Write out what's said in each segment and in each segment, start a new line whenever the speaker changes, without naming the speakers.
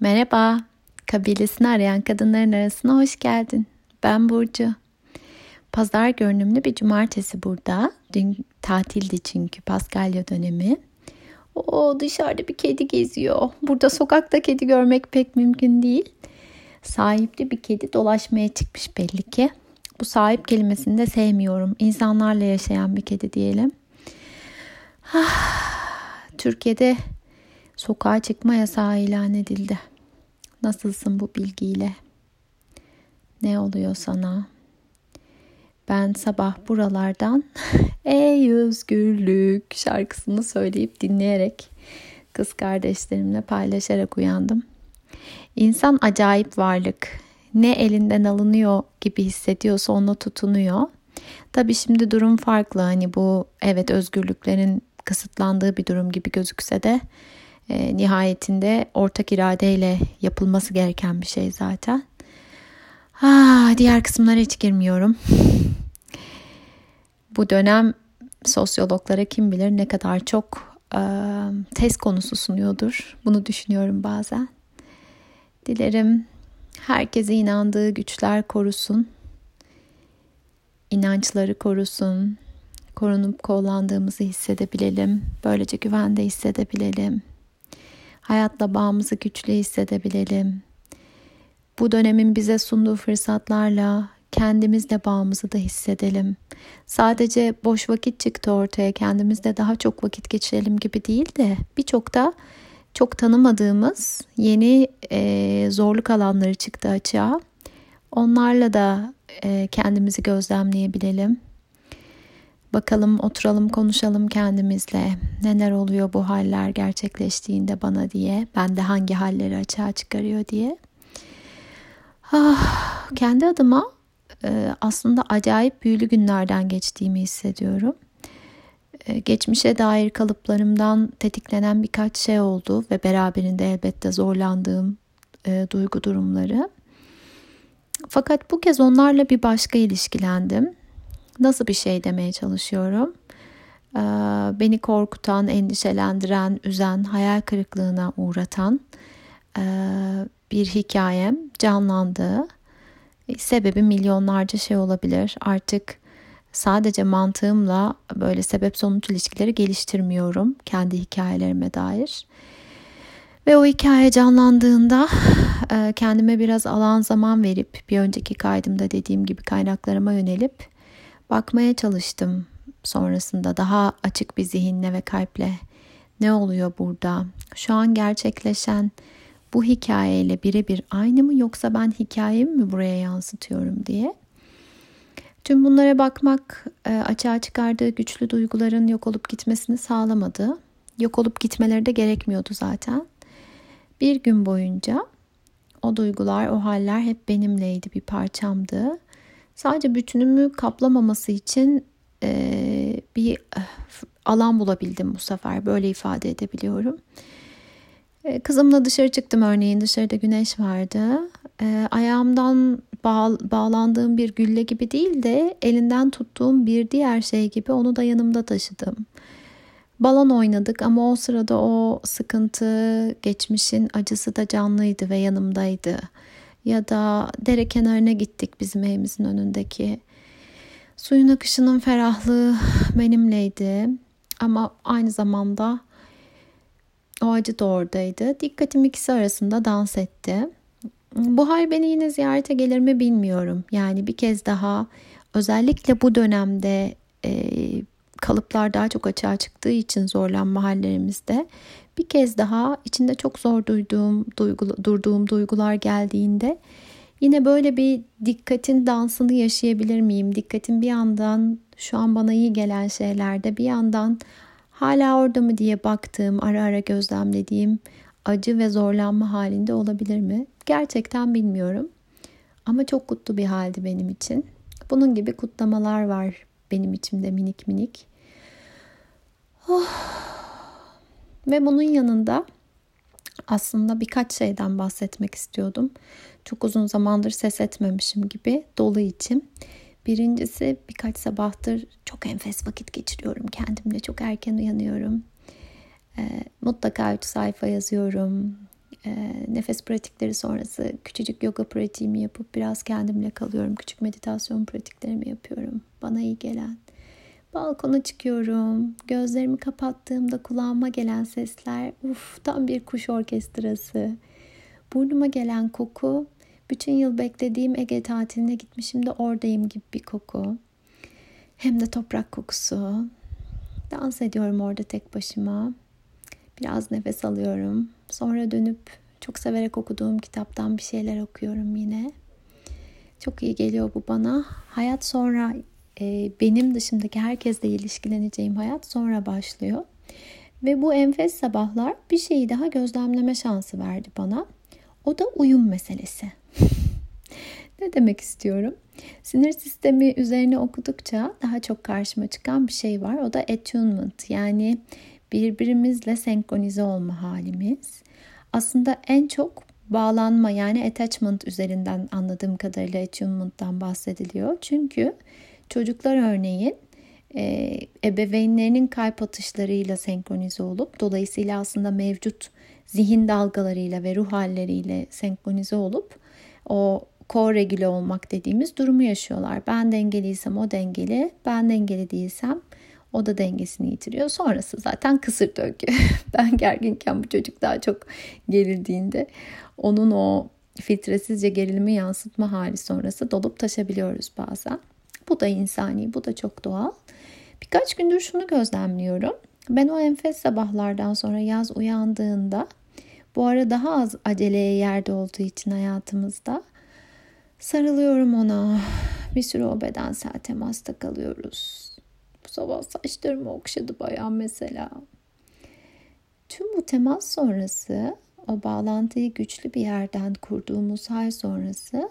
Merhaba, kabilesini arayan kadınların arasına hoş geldin. Ben Burcu. Pazar görünümlü bir cumartesi burada. Dün tatildi çünkü Paskalya dönemi. O dışarıda bir kedi geziyor. Burada sokakta kedi görmek pek mümkün değil. Sahipli bir kedi dolaşmaya çıkmış belli ki. Bu sahip kelimesini de sevmiyorum. İnsanlarla yaşayan bir kedi diyelim. Ah, Türkiye'de sokağa çıkma yasağı ilan edildi. Nasılsın bu bilgiyle? Ne oluyor sana? Ben sabah buralardan Ey özgürlük şarkısını söyleyip dinleyerek kız kardeşlerimle paylaşarak uyandım. İnsan acayip varlık. Ne elinden alınıyor gibi hissediyorsa ona tutunuyor. Tabii şimdi durum farklı. Hani bu evet özgürlüklerin kısıtlandığı bir durum gibi gözükse de e, nihayetinde ortak iradeyle yapılması gereken bir şey zaten. Ah, diğer kısımlara hiç girmiyorum. Bu dönem sosyologlara kim bilir ne kadar çok e, test konusu sunuyordur. Bunu düşünüyorum bazen. Dilerim herkese inandığı güçler korusun. İnançları korusun. Korunup kollandığımızı hissedebilelim. Böylece güvende hissedebilelim. Hayatla bağımızı güçlü hissedebilelim. Bu dönemin bize sunduğu fırsatlarla kendimizle bağımızı da hissedelim. Sadece boş vakit çıktı ortaya kendimizle daha çok vakit geçirelim gibi değil de birçok da çok tanımadığımız yeni e, zorluk alanları çıktı açığa. Onlarla da e, kendimizi gözlemleyebilelim. Bakalım oturalım konuşalım kendimizle. Neler oluyor bu haller gerçekleştiğinde bana diye. Ben de hangi halleri açığa çıkarıyor diye. Ah, kendi adıma e, aslında acayip büyülü günlerden geçtiğimi hissediyorum. E, geçmişe dair kalıplarımdan tetiklenen birkaç şey oldu ve beraberinde elbette zorlandığım e, duygu durumları. Fakat bu kez onlarla bir başka ilişkilendim. Nasıl bir şey demeye çalışıyorum? Ee, beni korkutan, endişelendiren, üzen, hayal kırıklığına uğratan e, bir hikayem canlandı. Sebebi milyonlarca şey olabilir. Artık sadece mantığımla böyle sebep sonuç ilişkileri geliştirmiyorum kendi hikayelerime dair. Ve o hikaye canlandığında e, kendime biraz alan zaman verip bir önceki kaydımda dediğim gibi kaynaklarıma yönelip bakmaya çalıştım sonrasında daha açık bir zihinle ve kalple ne oluyor burada? Şu an gerçekleşen bu hikayeyle birebir aynı mı yoksa ben hikayemi mi buraya yansıtıyorum diye. Tüm bunlara bakmak e, açığa çıkardığı güçlü duyguların yok olup gitmesini sağlamadı. Yok olup gitmeleri de gerekmiyordu zaten. Bir gün boyunca o duygular, o haller hep benimleydi, bir parçamdı. Sadece bütünümü kaplamaması için e, bir eh, alan bulabildim bu sefer. Böyle ifade edebiliyorum. E, kızımla dışarı çıktım örneğin. Dışarıda güneş vardı. E, ayağımdan bağ, bağlandığım bir gülle gibi değil de elinden tuttuğum bir diğer şey gibi onu da yanımda taşıdım. Balon oynadık ama o sırada o sıkıntı, geçmişin acısı da canlıydı ve yanımdaydı ya da dere kenarına gittik bizim evimizin önündeki. Suyun akışının ferahlığı benimleydi ama aynı zamanda o acı da oradaydı. Dikkatim ikisi arasında dans etti. Bu hal beni yine ziyarete gelir mi bilmiyorum. Yani bir kez daha özellikle bu dönemde e, kalıplar daha çok açığa çıktığı için zorlanma hallerimizde bir kez daha içinde çok zor duyduğum, duygu, durduğum duygular geldiğinde yine böyle bir dikkatin dansını yaşayabilir miyim? Dikkatin bir yandan şu an bana iyi gelen şeylerde bir yandan hala orada mı diye baktığım, ara ara gözlemlediğim acı ve zorlanma halinde olabilir mi? Gerçekten bilmiyorum. Ama çok kutlu bir haldi benim için. Bunun gibi kutlamalar var benim içimde minik minik. Oh. Ve bunun yanında aslında birkaç şeyden bahsetmek istiyordum. Çok uzun zamandır ses etmemişim gibi dolu içim. Birincisi birkaç sabahtır çok enfes vakit geçiriyorum kendimle. Çok erken uyanıyorum. E, mutlaka 3 sayfa yazıyorum. E, nefes pratikleri sonrası küçücük yoga pratiğimi yapıp biraz kendimle kalıyorum. Küçük meditasyon pratiklerimi yapıyorum. Bana iyi gelen. Balkona çıkıyorum. Gözlerimi kapattığımda kulağıma gelen sesler uf tam bir kuş orkestrası. Burnuma gelen koku bütün yıl beklediğim Ege tatiline gitmişim de oradayım gibi bir koku. Hem de toprak kokusu. Dans ediyorum orada tek başıma. Biraz nefes alıyorum. Sonra dönüp çok severek okuduğum kitaptan bir şeyler okuyorum yine. Çok iyi geliyor bu bana. Hayat sonra e, benim dışındaki herkesle ilişkileneceğim hayat sonra başlıyor. Ve bu enfes sabahlar bir şeyi daha gözlemleme şansı verdi bana. O da uyum meselesi. ne demek istiyorum? Sinir sistemi üzerine okudukça daha çok karşıma çıkan bir şey var. O da attunement yani birbirimizle senkronize olma halimiz. Aslında en çok bağlanma yani attachment üzerinden anladığım kadarıyla attunement'tan bahsediliyor. Çünkü çocuklar örneğin e, ebeveynlerinin kalp atışlarıyla senkronize olup dolayısıyla aslında mevcut zihin dalgalarıyla ve ruh halleriyle senkronize olup o ko-regüle olmak dediğimiz durumu yaşıyorlar. Ben dengeliysem o dengeli, ben dengeli değilsem o da dengesini yitiriyor. Sonrası zaten kısır döngü. ben gerginken bu çocuk daha çok gerildiğinde onun o filtresizce gerilimi yansıtma hali sonrası dolup taşabiliyoruz bazen. Bu da insani, bu da çok doğal. Birkaç gündür şunu gözlemliyorum. Ben o enfes sabahlardan sonra yaz uyandığında bu ara daha az aceleye yerde olduğu için hayatımızda sarılıyorum ona. Bir süre o bedensel temasta kalıyoruz. Bu sabah saçlarımı okşadı bayan mesela. Tüm bu temas sonrası o bağlantıyı güçlü bir yerden kurduğumuz hal sonrası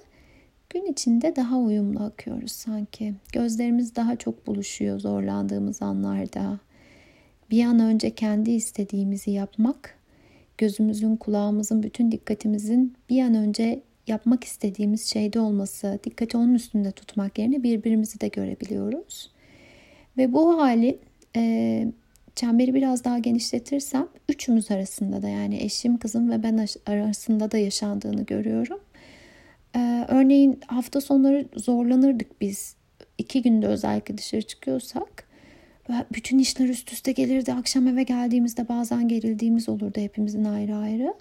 gün içinde daha uyumlu akıyoruz sanki. Gözlerimiz daha çok buluşuyor zorlandığımız anlarda. Bir an önce kendi istediğimizi yapmak, gözümüzün, kulağımızın, bütün dikkatimizin bir an önce yapmak istediğimiz şeyde olması, dikkati onun üstünde tutmak yerine birbirimizi de görebiliyoruz. Ve bu hali e, çemberi biraz daha genişletirsem üçümüz arasında da yani eşim, kızım ve ben arasında da yaşandığını görüyorum. E, örneğin hafta sonları zorlanırdık biz. iki günde özellikle dışarı çıkıyorsak. Bütün işler üst üste gelirdi. Akşam eve geldiğimizde bazen gerildiğimiz olurdu hepimizin ayrı ayrı.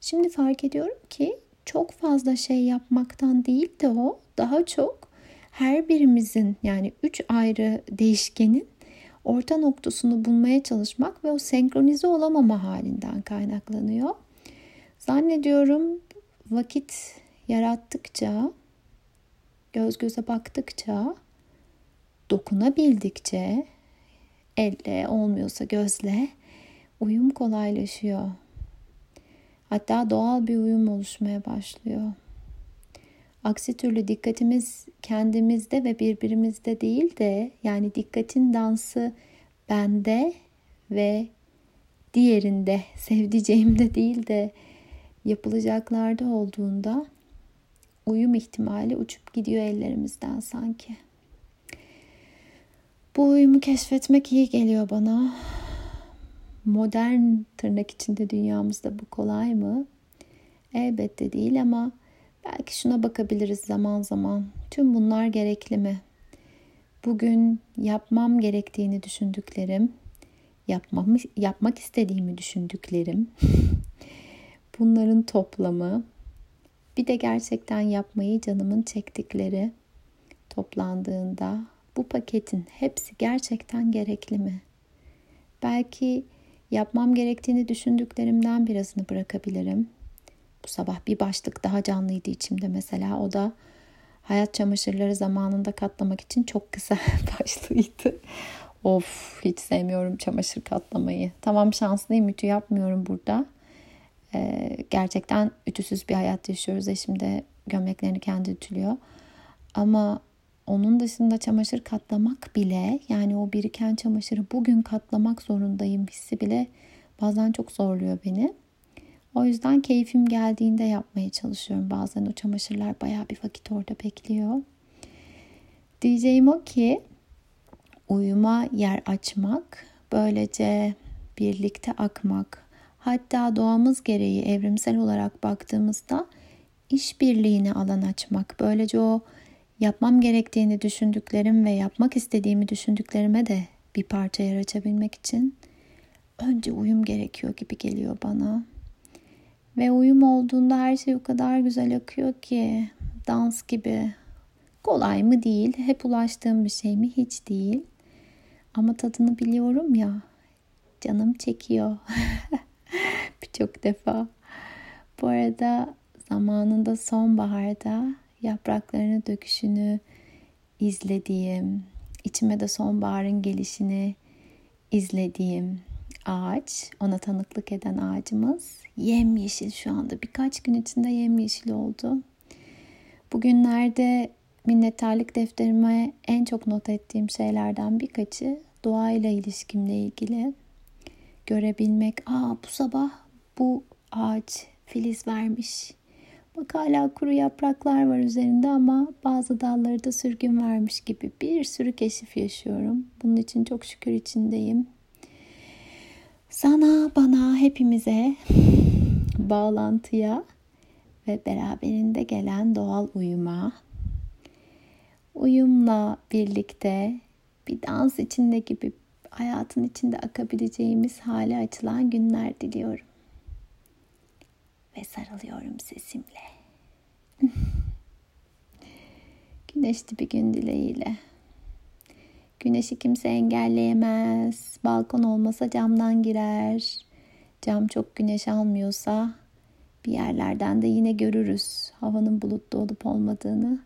Şimdi fark ediyorum ki çok fazla şey yapmaktan değil de o daha çok her birimizin yani üç ayrı değişkenin orta noktasını bulmaya çalışmak ve o senkronize olamama halinden kaynaklanıyor. Zannediyorum vakit yarattıkça, göz göze baktıkça, dokunabildikçe, elle olmuyorsa gözle uyum kolaylaşıyor. Hatta doğal bir uyum oluşmaya başlıyor. Aksi türlü dikkatimiz kendimizde ve birbirimizde değil de yani dikkatin dansı bende ve diğerinde, sevdiceğimde değil de yapılacaklarda olduğunda uyum ihtimali uçup gidiyor ellerimizden sanki. Bu uyumu keşfetmek iyi geliyor bana modern tırnak içinde dünyamızda bu kolay mı? Elbette değil ama belki şuna bakabiliriz zaman zaman. Tüm bunlar gerekli mi? Bugün yapmam gerektiğini düşündüklerim, yapmamı, yapmak istediğimi düşündüklerim, bunların toplamı, bir de gerçekten yapmayı canımın çektikleri toplandığında bu paketin hepsi gerçekten gerekli mi? Belki Yapmam gerektiğini düşündüklerimden birazını bırakabilirim. Bu sabah bir başlık daha canlıydı içimde mesela. O da hayat çamaşırları zamanında katlamak için çok kısa başlığıydı. Of hiç sevmiyorum çamaşır katlamayı. Tamam şanslıyım ütü yapmıyorum burada. Ee, gerçekten ütüsüz bir hayat yaşıyoruz. Eşim de gömleklerini kendi ütülüyor. Ama onun dışında çamaşır katlamak bile yani o biriken çamaşırı bugün katlamak zorundayım hissi bile bazen çok zorluyor beni. O yüzden keyfim geldiğinde yapmaya çalışıyorum. Bazen o çamaşırlar baya bir vakit orada bekliyor. Diyeceğim o ki uyuma yer açmak, böylece birlikte akmak, Hatta doğamız gereği evrimsel olarak baktığımızda işbirliğine alan açmak. Böylece o yapmam gerektiğini düşündüklerim ve yapmak istediğimi düşündüklerime de bir parça yer açabilmek için önce uyum gerekiyor gibi geliyor bana. Ve uyum olduğunda her şey o kadar güzel akıyor ki dans gibi. Kolay mı değil, hep ulaştığım bir şey mi hiç değil. Ama tadını biliyorum ya. Canım çekiyor. Birçok defa. Bu arada zamanında sonbaharda yapraklarını döküşünü izlediğim, içime de sonbaharın gelişini izlediğim ağaç, ona tanıklık eden ağacımız yemyeşil şu anda. Birkaç gün içinde yemyeşil oldu. Bugünlerde minnettarlık defterime en çok not ettiğim şeylerden birkaçı doğayla ilişkimle ilgili görebilmek. Aa bu sabah bu ağaç filiz vermiş. Bak hala kuru yapraklar var üzerinde ama bazı dalları da sürgün vermiş gibi bir sürü keşif yaşıyorum. Bunun için çok şükür içindeyim. Sana, bana, hepimize bağlantıya ve beraberinde gelen doğal uyuma, uyumla birlikte bir dans içinde gibi hayatın içinde akabileceğimiz hale açılan günler diliyorum. Ve sarılıyorum sesimle. Güneşli bir gün dileğiyle. Güneşi kimse engelleyemez. Balkon olmasa camdan girer. Cam çok güneş almıyorsa bir yerlerden de yine görürüz havanın bulutlu olup olmadığını.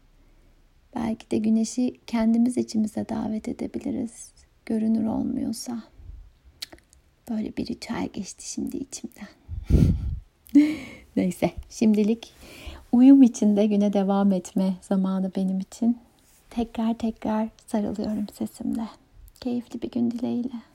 Belki de güneşi kendimiz içimize davet edebiliriz. Görünür olmuyorsa. Böyle bir ritüel geçti şimdi içimden. Neyse şimdilik uyum içinde güne devam etme zamanı benim için. Tekrar tekrar sarılıyorum sesimle. Keyifli bir gün dileğiyle.